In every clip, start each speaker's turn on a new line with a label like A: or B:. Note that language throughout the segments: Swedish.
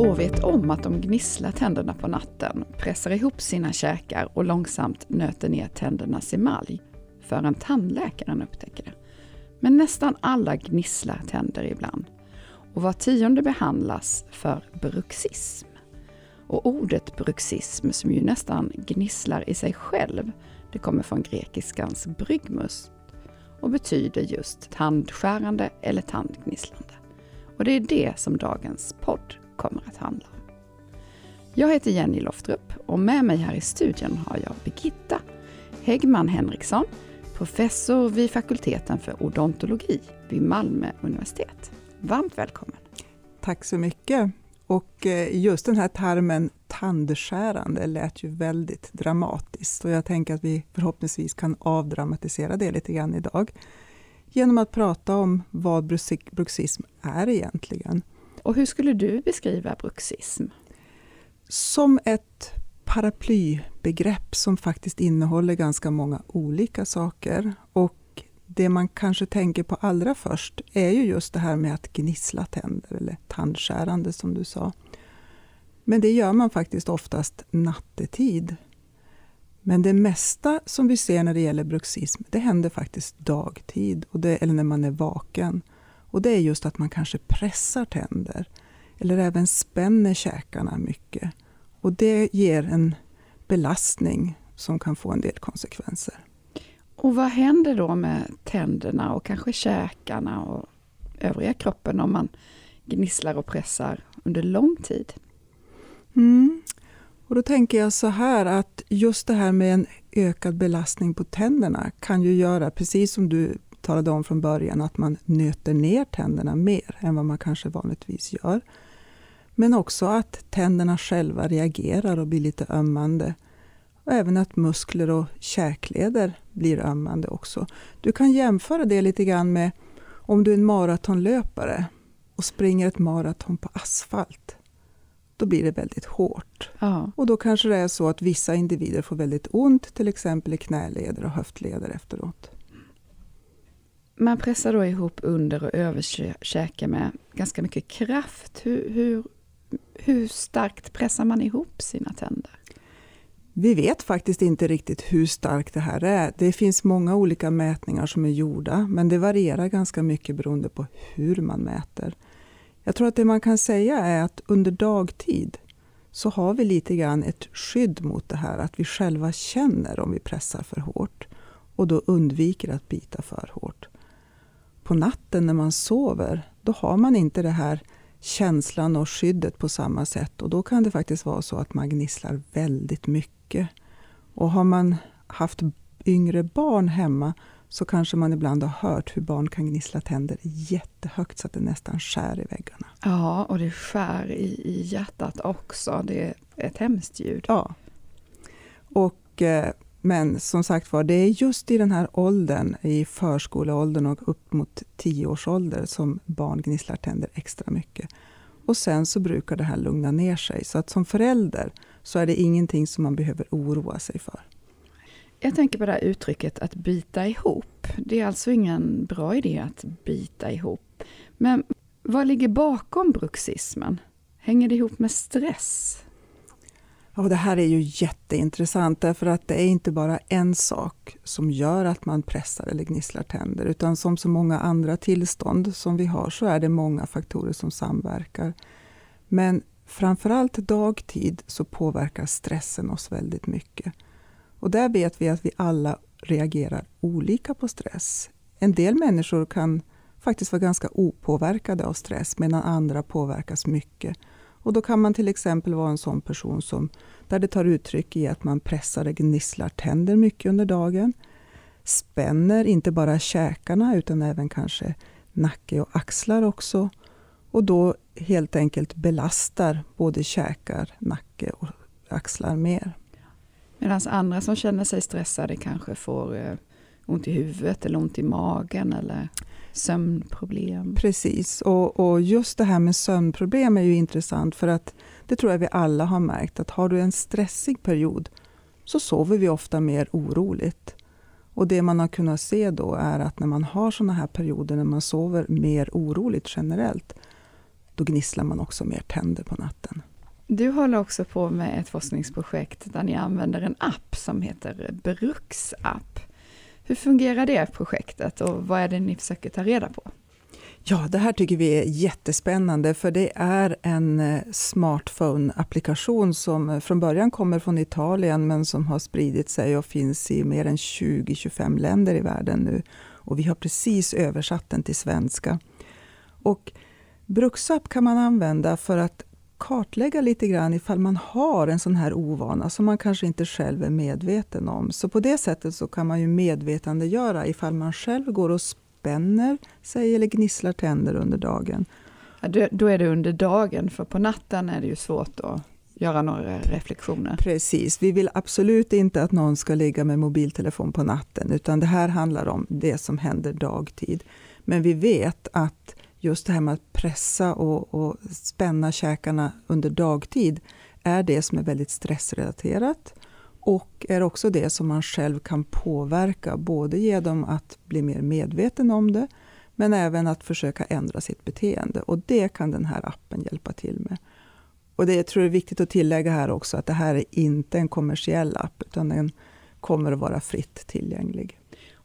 A: Få vet om att de gnisslar tänderna på natten, pressar ihop sina käkar och långsamt nöter ner tändernas emalj förrän tandläkaren upptäcker det. Men nästan alla gnisslar tänder ibland och var tionde behandlas för bruxism. Och ordet bruxism, som ju nästan gnisslar i sig själv, det kommer från grekiskans brygmus och betyder just tandskärande eller tandgnisslande. Och det är det som dagens podd kommer att handla om. Jag heter Jenny Loftrup och med mig här i studion har jag Birgitta Häggman Henriksson, professor vid fakulteten för odontologi vid Malmö universitet. Varmt välkommen!
B: Tack så mycket! Och eh, just den här termen tandskärande lät ju väldigt dramatiskt och jag tänker att vi förhoppningsvis kan avdramatisera det lite grann idag genom att prata om vad bruxism är egentligen.
A: Och hur skulle du beskriva bruxism?
B: Som ett paraplybegrepp som faktiskt innehåller ganska många olika saker. Och det man kanske tänker på allra först är ju just det här med att gnissla tänder, eller tandskärande som du sa. Men det gör man faktiskt oftast nattetid. Men det mesta som vi ser när det gäller bruxism, det händer faktiskt dagtid, och det, eller när man är vaken. Och det är just att man kanske pressar tänder, eller även spänner käkarna mycket. Och det ger en belastning som kan få en del konsekvenser.
A: Och vad händer då med tänderna och kanske käkarna och övriga kroppen om man gnisslar och pressar under lång tid?
B: Mm. Och då tänker jag så här att just det här med en ökad belastning på tänderna kan ju göra, precis som du talade om från början, att man nöter ner tänderna mer än vad man kanske vanligtvis gör. Men också att tänderna själva reagerar och blir lite ömmande. Och även att muskler och käkleder blir ömmande också. Du kan jämföra det lite grann med om du är en maratonlöpare och springer ett maraton på asfalt. Då blir det väldigt hårt. Ja. Och då kanske det är så att vissa individer får väldigt ont, till exempel i knäleder och höftleder efteråt.
A: Man pressar då ihop under och överkäke med ganska mycket kraft. Hur, hur, hur starkt pressar man ihop sina tänder?
B: Vi vet faktiskt inte riktigt hur starkt det här är. Det finns många olika mätningar som är gjorda, men det varierar ganska mycket beroende på hur man mäter. Jag tror att det man kan säga är att under dagtid så har vi lite grann ett skydd mot det här, att vi själva känner om vi pressar för hårt och då undviker att bita för hårt. På natten när man sover, då har man inte det här känslan och skyddet på samma sätt och då kan det faktiskt vara så att man gnisslar väldigt mycket. Och har man haft yngre barn hemma så kanske man ibland har hört hur barn kan gnissla tänder jättehögt så att det nästan skär i väggarna.
A: Ja, och det skär i, i hjärtat också. Det är ett hemskt ljud.
B: Ja. Och, eh, men som sagt var, det är just i den här åldern, i förskoleåldern och upp mot tio års ålder som barn gnisslar tänder extra mycket. Och sen så brukar det här lugna ner sig. Så att som förälder så är det ingenting som man behöver oroa sig för.
A: Jag tänker på det här uttrycket att bita ihop. Det är alltså ingen bra idé att bita ihop. Men vad ligger bakom bruxismen? Hänger det ihop med stress?
B: Och det här är ju jätteintressant därför att det är inte bara en sak som gör att man pressar eller gnisslar tänder utan som så många andra tillstånd som vi har så är det många faktorer som samverkar. Men framförallt dagtid så påverkar stressen oss väldigt mycket. Och där vet vi att vi alla reagerar olika på stress. En del människor kan faktiskt vara ganska opåverkade av stress medan andra påverkas mycket. Och då kan man till exempel vara en sån person som där det tar uttryck i att man pressar och gnisslar tänder mycket under dagen. Spänner inte bara käkarna utan även kanske nacke och axlar också. Och då helt enkelt belastar både käkar, nacke och axlar mer.
A: Medan andra som känner sig stressade kanske får eh, ont i huvudet eller ont i magen eller sömnproblem.
B: Precis, och, och, just det här med sömnproblem är ju intressant för att det tror jag vi alla har märkt att har du en stressig period så sover vi ofta mer oroligt. Och det man har kunnat se då är att när man har sådana här perioder när man sover mer oroligt generellt då gnisslar man också mer tänder på natten.
A: Du håller också på med ett forskningsprojekt där ni använder en app som heter Bruksapp. Hur fungerar det projektet och vad är det ni försöker ta reda på?
B: Ja, det här tycker vi är jättespännande för det är en eh, smartphone-applikation som eh, från början kommer från Italien men som har spridit sig och finns i mer än 20-25 länder i världen nu. Och vi har precis översatt den till svenska. Och Bruksapp kan man använda för att kartlägga lite grann ifall man har en sån här ovana som man kanske inte själv är medveten om. Så på det sättet så kan man ju medvetandegöra ifall man själv går och spänner sig eller gnisslar tänder under dagen.
A: Ja, då är det under dagen, för på natten är det ju svårt att göra några reflektioner.
B: Precis, vi vill absolut inte att någon ska ligga med mobiltelefon på natten, utan det här handlar om det som händer dagtid. Men vi vet att just det här med att pressa och, och spänna käkarna under dagtid är det som är väldigt stressrelaterat och är också det som man själv kan påverka, både genom att bli mer medveten om det, men även att försöka ändra sitt beteende. Och det kan den här appen hjälpa till med. Och det jag tror är viktigt att tillägga här också, att det här är inte en kommersiell app, utan den kommer att vara fritt tillgänglig.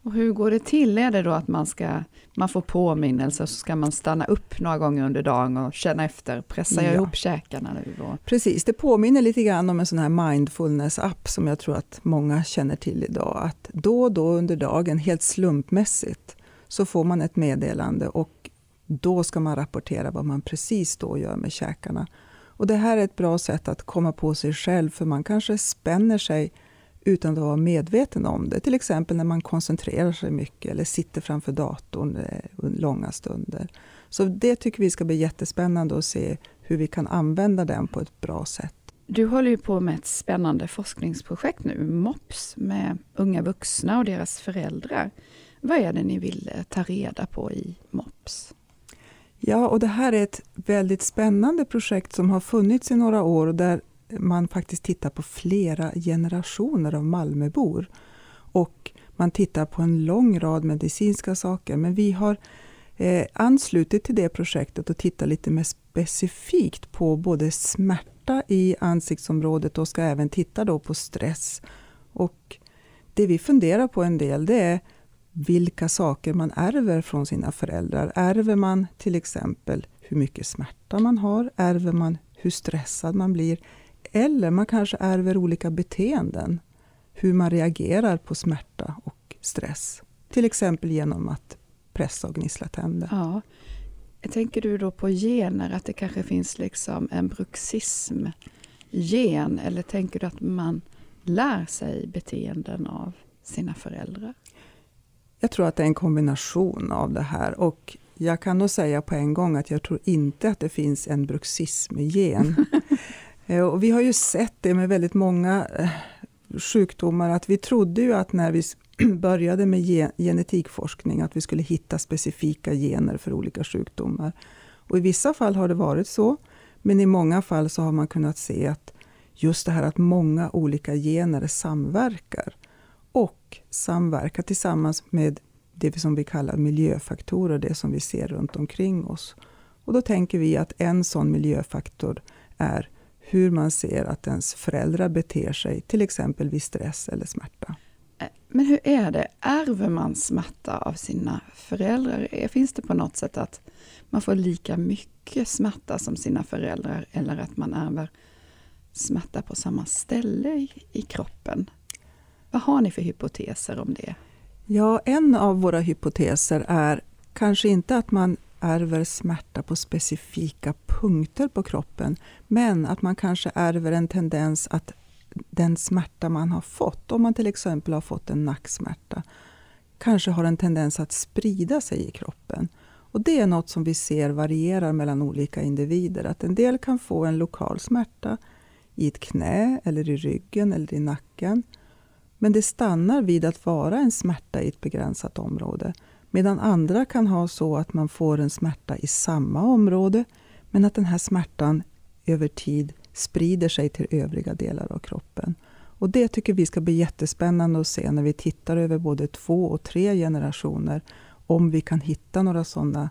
A: Och hur går det till? Är det då att man, ska, man får påminnelser, så ska man stanna upp några gånger under dagen och känna efter, pressar jag ja. ihop käkarna nu? Och...
B: Precis, det påminner lite grann om en sån här mindfulness-app som jag tror att många känner till idag. Att då och då under dagen, helt slumpmässigt, så får man ett meddelande och då ska man rapportera vad man precis då gör med käkarna. Och det här är ett bra sätt att komma på sig själv, för man kanske spänner sig utan att vara medveten om det. Till exempel när man koncentrerar sig mycket eller sitter framför datorn eh, långa stunder. Så det tycker vi ska bli jättespännande att se hur vi kan använda den på ett bra sätt.
A: Du håller ju på med ett spännande forskningsprojekt nu, MOPS, med unga vuxna och deras föräldrar. Vad är det ni vill eh, ta reda på i MOPS?
B: Ja, och det här är ett väldigt spännande projekt som har funnits i några år och där man faktiskt tittar på flera generationer av Malmöbor. Och man tittar på en lång rad medicinska saker. Men vi har eh, anslutit till det projektet och tittar lite mer specifikt på både smärta i ansiktsområdet och ska även titta då på stress. Och det vi funderar på en del det är vilka saker man ärver från sina föräldrar. Ärver man till exempel hur mycket smärta man har? Ärver man hur stressad man blir? Eller man kanske ärver olika beteenden. Hur man reagerar på smärta och stress. Till exempel genom att pressa och gnissla tänder.
A: Ja. Tänker du då på gener, att det kanske finns liksom en bruxism-gen? Eller tänker du att man lär sig beteenden av sina föräldrar?
B: Jag tror att det är en kombination av det här. Och jag kan nog säga på en gång att jag tror inte att det finns en bruxism-gen. Eh, och vi har ju sett det med väldigt många eh, sjukdomar, att vi trodde ju att när vi började med genetikforskning, att vi skulle hitta specifika gener för olika sjukdomar. Och I vissa fall har det varit så, men i många fall så har man kunnat se att just det här att många olika gener samverkar och samverkar tillsammans med det som vi kallar miljöfaktorer, det som vi ser runt omkring oss. Och då tänker vi att en sån miljöfaktor är hur man ser att ens föräldrar beter sig, till exempel vid stress eller smärta.
A: Eh, men hur är det, ärver man smärta av sina föräldrar? Eh, finns det på något sätt att man får lika mycket smärta som sina föräldrar eller att man ärver smärta på samma ställe i, i kroppen? Vad har ni för hypoteser om det?
B: Ja, en av våra hypoteser är kanske inte att man ärver smärta på specifika punkter på kroppen, men att man kanske ärver en tendens att den smärta man har fått, om man till exempel har fått en nacksmärta, kanske har en tendens att sprida sig i kroppen. Och Det är något som vi ser varierar mellan olika individer. Att en del kan få en lokal smärta i ett knä, eller i ryggen eller i nacken. Men det stannar vid att vara en smärta i ett begränsat område. Medan andra kan ha så att man får en smärta i samma område men att den här smärtan över tid sprider sig till övriga delar av kroppen. Och Det tycker vi ska bli jättespännande att se när vi tittar över både två och tre generationer om vi kan hitta några sådana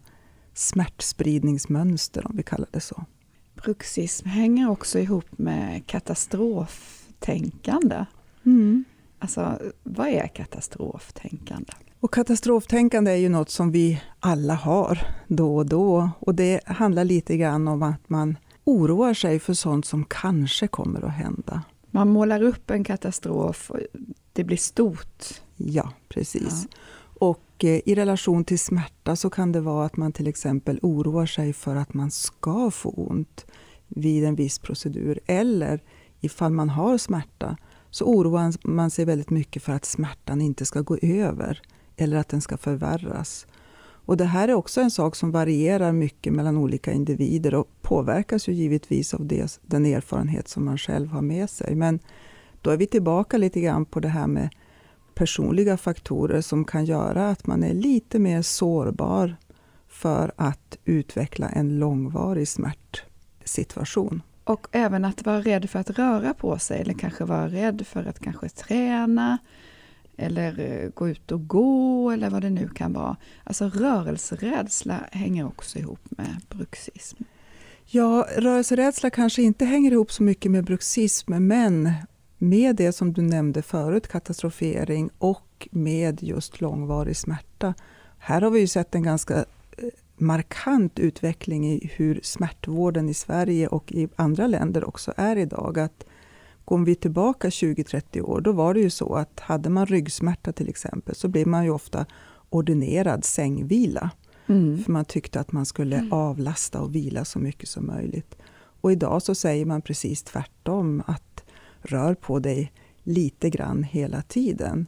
B: smärtspridningsmönster om vi kallar det så.
A: Bruxism hänger också ihop med katastroftänkande.
B: Mm.
A: Alltså, vad är katastroftänkande?
B: Och katastroftänkande är ju något som vi alla har då och då. Och det handlar lite grann om att man oroar sig för sånt som kanske kommer att hända.
A: Man målar upp en katastrof, och det blir stort.
B: Ja, precis. Ja. Och eh, i relation till smärta så kan det vara att man till exempel oroar sig för att man ska få ont vid en viss procedur. Eller ifall man har smärta så oroar man sig väldigt mycket för att smärtan inte ska gå över eller att den ska förvärras. Och det här är också en sak som varierar mycket mellan olika individer och påverkas ju givetvis av det, den erfarenhet som man själv har med sig. Men då är vi tillbaka lite grann på det här med personliga faktorer som kan göra att man är lite mer sårbar för att utveckla en långvarig smärtsituation.
A: Och även att vara rädd för att röra på sig eller kanske vara rädd för att kanske träna eller eh, gå ut och gå eller vad det nu kan vara. Alltså rörelserädsla hänger också ihop med bruxism.
B: Ja, rörelserädsla kanske inte hänger ihop så mycket med bruxism, men med det som du nämnde förut, katastrofering och med just långvarig smärta. Här har vi ju sett en ganska eh, markant utveckling i hur smärtvården i Sverige och i andra länder också är idag. Att Går vi tillbaka 20-30 år, då var det ju så att hade man ryggsmärta till exempel, så blev man ju ofta ordinerad sängvila. Mm. För man tyckte att man skulle mm. avlasta och vila så mycket som möjligt. Och idag så säger man precis tvärtom, att rör på dig lite grann hela tiden.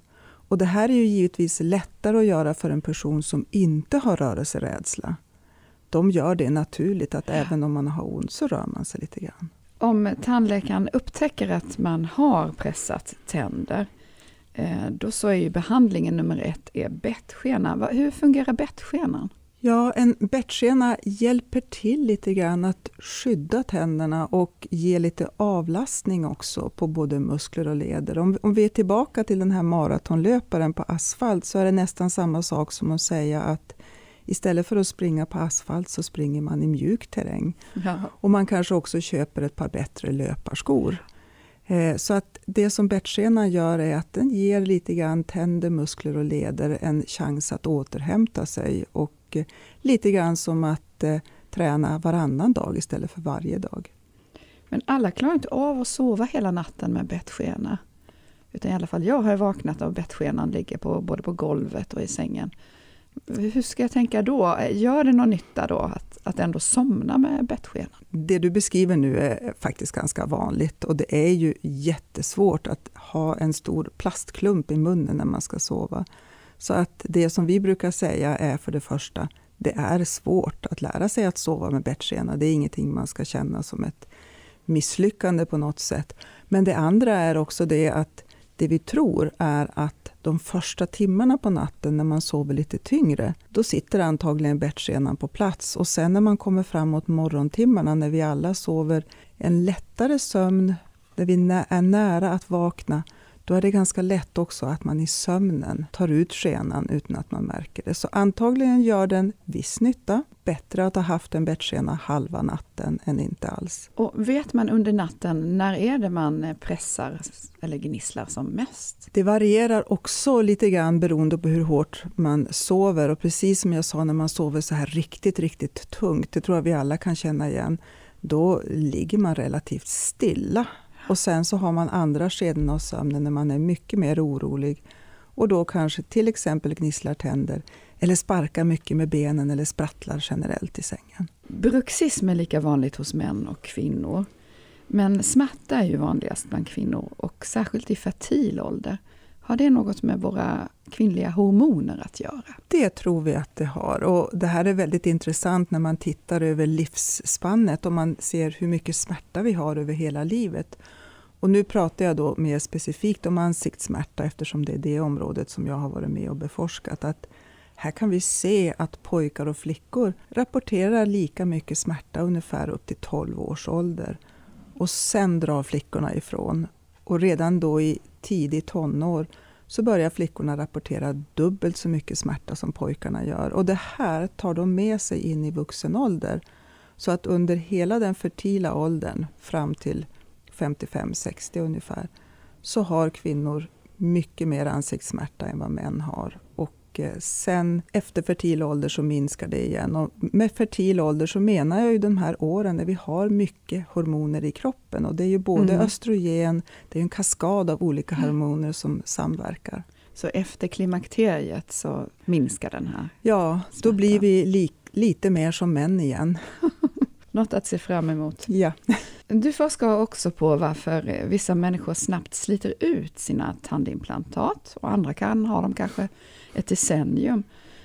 B: Och det här är ju givetvis lättare att göra för en person som inte har rörelserädsla. De gör det naturligt, att även om man har ont så rör man sig lite grann
A: om tandläkaren upptäcker att man har pressat tänder, eh, då så är ju behandlingen nummer ett är bettskena. Hur fungerar bettskenan?
B: Ja, en bettskena hjälper till lite grann att skydda tänderna och ge lite avlastning också på både muskler och leder. Om, om vi är tillbaka till den här maratonlöparen på asfalt så är det nästan samma sak som att säga att Istället för att springa på asfalt så springer man i mjuk terräng. Ja. Och man kanske också köper ett par bättre löparskor. Eh, så att det som bettskena gör är att den ger lite grann tänder, muskler och leder en chans att återhämta sig. Och eh, lite grann som att eh, träna varannan dag istället för varje dag.
A: Men alla klarar inte av att sova hela natten med bettskena. Utan i alla fall jag har vaknat av bettskenan ligger på, både på golvet och i sängen. Hur ska jag tänka då? Gör det någon nytta då att, att ändå somna med bettskenan?
B: Det du beskriver nu är faktiskt ganska vanligt och det är ju jättesvårt att ha en stor plastklump i munnen när man ska sova. Så att det som vi brukar säga är för det första, det är svårt att lära sig att sova med bettskena. Det är ingenting man ska känna som ett misslyckande på något sätt. Men det andra är också det att det vi tror är att de första timmarna på natten när man sover lite tyngre, då sitter antagligen bettskenan på plats. Och sen när man kommer framåt morgontimmarna, när vi alla sover en lättare sömn, när vi är nära att vakna, då är det ganska lätt också att man i sömnen tar ut skenan utan att man märker det. Så antagligen gör den viss nytta. Bättre att ha haft en bettskena halva natten än inte alls.
A: Och vet man under natten, när är det man pressar eller gnisslar som mest?
B: Det varierar också lite grann beroende på hur hårt man sover. Och precis som jag sa, när man sover så här riktigt, riktigt tungt, det tror jag vi alla kan känna igen, då ligger man relativt stilla och sen så har man andra skeden av sömnen när man är mycket mer orolig och då kanske till exempel gnisslar tänder eller sparkar mycket med benen eller sprattlar generellt i sängen.
A: Bruxism är lika vanligt hos män och kvinnor. Men smärta är ju vanligast bland kvinnor och särskilt i fertil ålder. Har det något med våra kvinnliga hormoner att göra?
B: Det tror vi att det har. Och det här är väldigt intressant när man tittar över livsspannet och man ser hur mycket smärta vi har över hela livet. Och nu pratar jag då mer specifikt om ansiktssmärta eftersom det är det området som jag har varit med och beforskat. Att här kan vi se att pojkar och flickor rapporterar lika mycket smärta ungefär upp till 12 års ålder. Och sen drar flickorna ifrån. Och redan då i tidig tonår så börjar flickorna rapportera dubbelt så mycket smärta som pojkarna gör. Och det här tar de med sig in i vuxen ålder. Så att under hela den fertila åldern, fram till 55-60 ungefär, så har kvinnor mycket mer ansiktssmärta än vad män har. Och eh, sen efter fertil ålder så minskar det igen. Och med fertil ålder så menar jag ju de här åren när vi har mycket hormoner i kroppen. Och det är ju både mm. östrogen, det är en kaskad av olika mm. hormoner som samverkar.
A: Så efter klimakteriet så minskar den här?
B: Ja, då blir vi li lite mer som män igen.
A: Något att se fram emot.
B: Ja.
A: Du forskar också på varför vissa människor snabbt sliter ut sina tandimplantat och andra kan ha dem kanske ett decennium.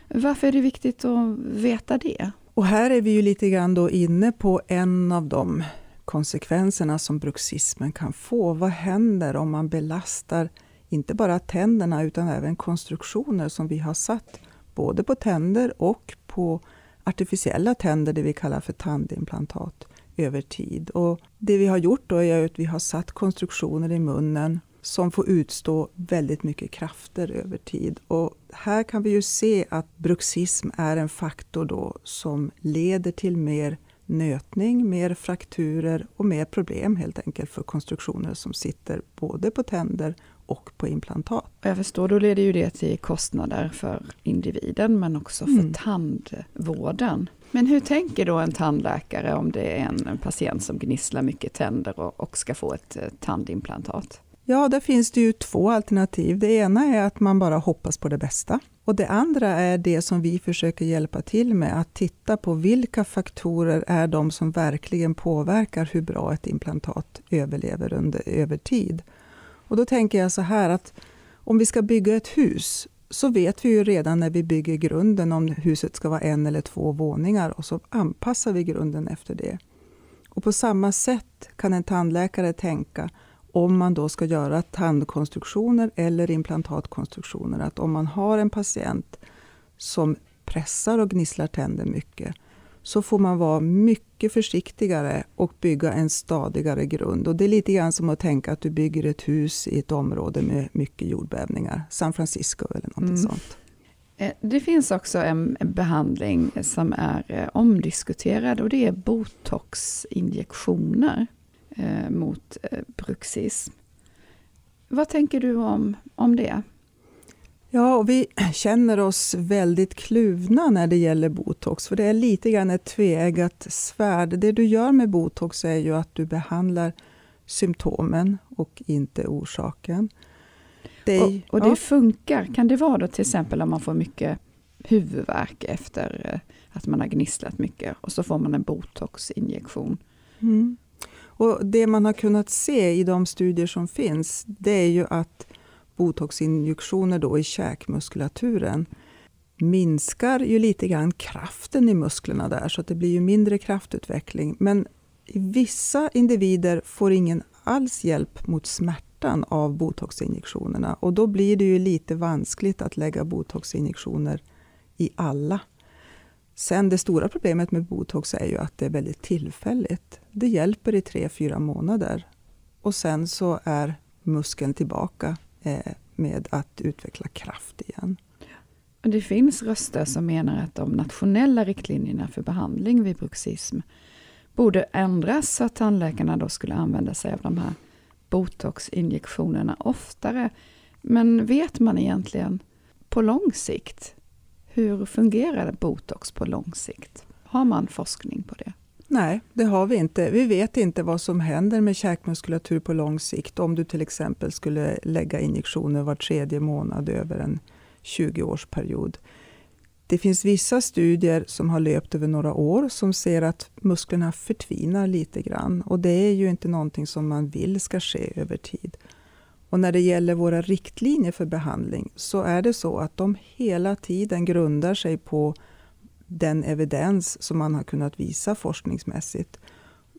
A: Varför är det viktigt att veta det?
B: Och här är vi ju lite grann då inne på en av de konsekvenserna som bruxismen kan få. Vad händer om man belastar inte bara tänderna utan även konstruktioner som vi har satt både på tänder och på artificiella tänder, det vi kallar för tandimplantat, över tid. Och det vi har gjort då är att vi har satt konstruktioner i munnen som får utstå väldigt mycket krafter över tid. Och här kan vi ju se att bruxism är en faktor då som leder till mer nötning, mer frakturer och mer problem helt enkelt för konstruktioner som sitter både på tänder och på implantat.
A: Jag förstår, då leder ju det till kostnader för individen men också för mm. tandvården. Men hur tänker då en tandläkare om det är en patient som gnisslar mycket tänder och, ska få ett eh, tandimplantat?
B: Ja, där finns det ju två alternativ. Det ena är att man bara hoppas på det bästa. Och det andra är det som vi försöker hjälpa till med, att titta på vilka faktorer är de som verkligen påverkar hur bra ett implantat överlever under, över tid. Och då tänker jag så här att om vi ska bygga ett hus så vet vi ju redan när vi bygger grunden om huset ska vara en eller två våningar och så anpassar vi grunden efter det. Och på samma sätt kan en tandläkare tänka om man då ska göra tandkonstruktioner eller implantatkonstruktioner. Att om man har en patient som pressar och gnisslar tänder mycket så får man vara mycket försiktigare och bygga en stadigare grund. Och det är lite grann som att tänka att du bygger ett hus i ett område med mycket jordbävningar. San Francisco eller något mm. sånt.
A: Eh, det finns också en behandling som är eh, omdiskuterad och det är botoxinjektioner eh, mot bruxism. Vad tänker du om, om det?
B: Ja, och vi känner oss väldigt kluvna när det gäller botox, för det är lite grann ett tveeggat svärd. Det du gör med botox är ju att du behandlar symptomen och inte orsaken.
A: Det, och, och det ja. funkar. Kan det vara då till exempel om man får mycket huvudvärk efter eh, att man har gnisslat mycket och så får man en botoxinjektion?
B: Mm. Och det man har kunnat se i de studier som finns, det är ju att botoxinjektioner då i käkmuskulaturen minskar ju lite grann kraften i musklerna där, så att det blir ju mindre kraftutveckling. Men vissa individer får ingen alls hjälp mot smärtan av botoxinjektionerna och då blir det ju lite vanskligt att lägga botoxinjektioner i alla. Sen det stora problemet med botox är ju att det är väldigt tillfälligt. Det hjälper i tre, fyra månader och sen så är muskeln tillbaka Eh, med att utveckla kraft igen.
A: Det finns röster som menar att de nationella riktlinjerna för behandling vid bruxism borde ändras så att tandläkarna då skulle använda sig av de här botoxinjektionerna oftare. Men vet man egentligen på lång sikt, hur fungerar botox på lång sikt? Har man forskning på det?
B: Nej, det har vi inte. Vi vet inte vad som händer med käkmuskulatur på lång sikt om du till exempel skulle lägga injektioner var tredje månad över en 20-årsperiod. Det finns vissa studier som har löpt över några år som ser att musklerna förtvinar lite grann. Och det är ju inte någonting som man vill ska ske över tid. Och när det gäller våra riktlinjer för behandling så är det så att de hela tiden grundar sig på den evidens som man har kunnat visa forskningsmässigt.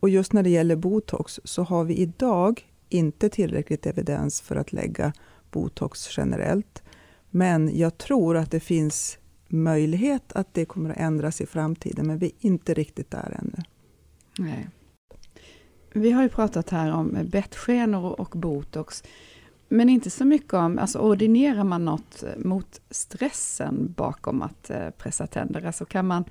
B: Och just när det gäller botox så har vi idag inte tillräckligt evidens för att lägga botox generellt. Men jag tror att det finns möjlighet att det kommer att ändras i framtiden, men vi är inte riktigt där ännu.
A: Nej. Vi har ju pratat här om bettskenor och botox. Men inte så mycket om, alltså ordinerar man något mot stressen bakom att eh, pressa tänder? Alltså kan man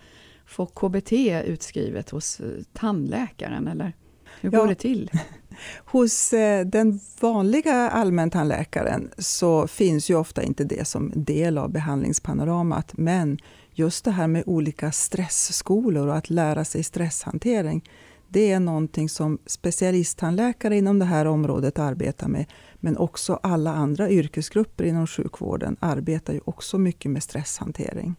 A: få KBT utskrivet hos eh, tandläkaren eller hur går det till?
B: Hos eh, den vanliga allmäntandläkaren så finns ju ofta inte det som del av behandlingspanoramat, men just det här med olika stressskolor och att lära sig stresshantering, det är någonting som specialisttandläkare inom det här området arbetar med, men också alla andra yrkesgrupper inom sjukvården arbetar ju också mycket med stresshantering.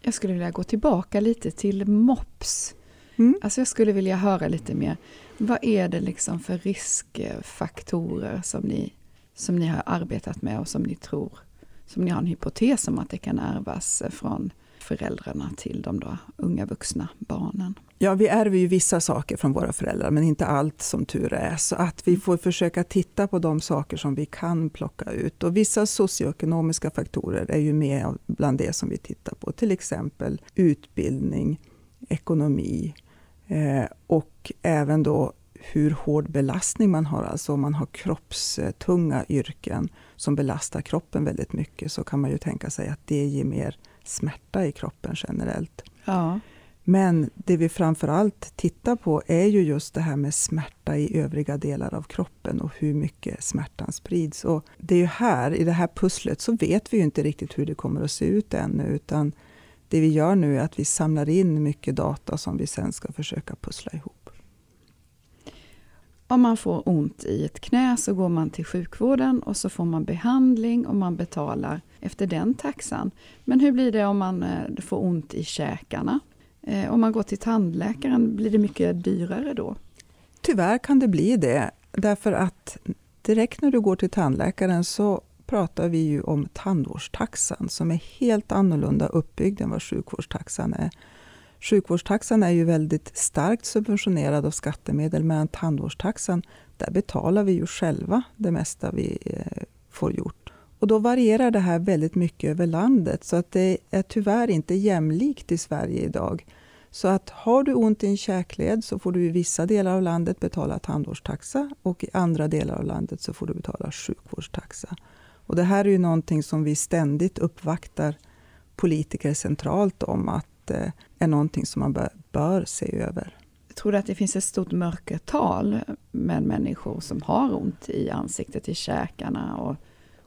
A: Jag skulle vilja gå tillbaka lite till MOPS. Mm. Alltså jag skulle vilja höra lite mer. Vad är det liksom för riskfaktorer som ni, som ni har arbetat med och som ni tror, som ni har en hypotes om att det kan ärvas från föräldrarna till de då unga vuxna barnen?
B: Ja, vi ärver ju vissa saker från våra föräldrar, men inte allt som tur är. Så att vi får försöka titta på de saker som vi kan plocka ut. Och vissa socioekonomiska faktorer är ju med bland det som vi tittar på. Till exempel utbildning, ekonomi eh, och även då hur hård belastning man har. Alltså om man har kroppstunga yrken som belastar kroppen väldigt mycket så kan man ju tänka sig att det ger mer smärta i kroppen generellt.
A: Ja.
B: Men det vi framför allt tittar på är ju just det här med smärta i övriga delar av kroppen och hur mycket smärtan sprids. Och det är ju här, i det här pusslet, så vet vi ju inte riktigt hur det kommer att se ut ännu, utan det vi gör nu är att vi samlar in mycket data som vi sen ska försöka pussla ihop.
A: Om man får ont i ett knä så går man till sjukvården och så får man behandling och man betalar efter den taxan. Men hur blir det om man eh, får ont i käkarna? Eh, om man går till tandläkaren, blir det mycket dyrare då?
B: Tyvärr kan det bli det, därför att direkt när du går till tandläkaren så pratar vi ju om tandvårdstaxan som är helt annorlunda uppbyggd än vad sjukvårdstaxan är. Sjukvårdstaxan är ju väldigt starkt subventionerad av skattemedel medan tandvårdstaxan, där betalar vi ju själva det mesta vi eh, får gjort. Och då varierar det här väldigt mycket över landet så att det är tyvärr inte jämlikt i Sverige idag. Så att har du ont i en käkled så får du i vissa delar av landet betala tandvårdstaxa och i andra delar av landet så får du betala sjukvårdstaxa. Och det här är ju någonting som vi ständigt uppvaktar politiker centralt om att det är någonting som man bör, bör se över.
A: Tror du att det finns ett stort mörkertal med människor som har ont i ansiktet, i käkarna och,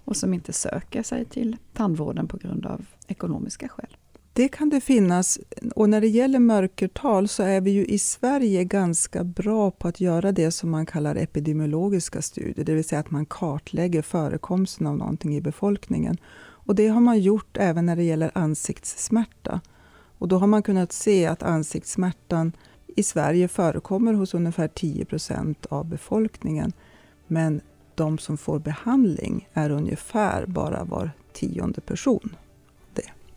A: och som inte söker sig till tandvården på grund av ekonomiska skäl?
B: Det kan det finnas. Och när det gäller mörkertal så är vi ju i Sverige ganska bra på att göra det som man kallar epidemiologiska studier, det vill säga att man kartlägger förekomsten av någonting i befolkningen. Och det har man gjort även när det gäller ansiktssmärta. Och då har man kunnat se att ansiktssmärtan i Sverige förekommer hos ungefär 10 procent av befolkningen. Men de som får behandling är ungefär bara var tionde person.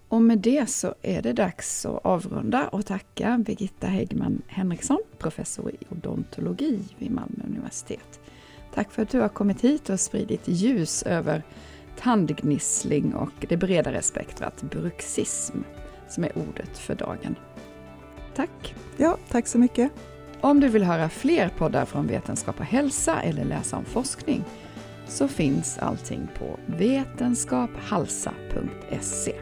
A: Och med det så är det dags att avrunda och tacka Birgitta Häggman Henriksson, professor i odontologi vid Malmö universitet. Tack för att du har kommit hit och spridit ljus över tandgnissling och det bredare spektrat bruxism, som är ordet för dagen. Tack!
B: Ja, tack så mycket!
A: Om du vill höra fler poddar från Vetenskap och hälsa eller läsa om forskning så finns allting på vetenskaphalsa.se.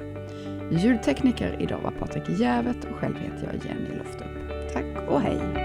A: Ljudtekniker idag var Patrik Jävet och själv heter jag Jenny Loftup. Tack och hej!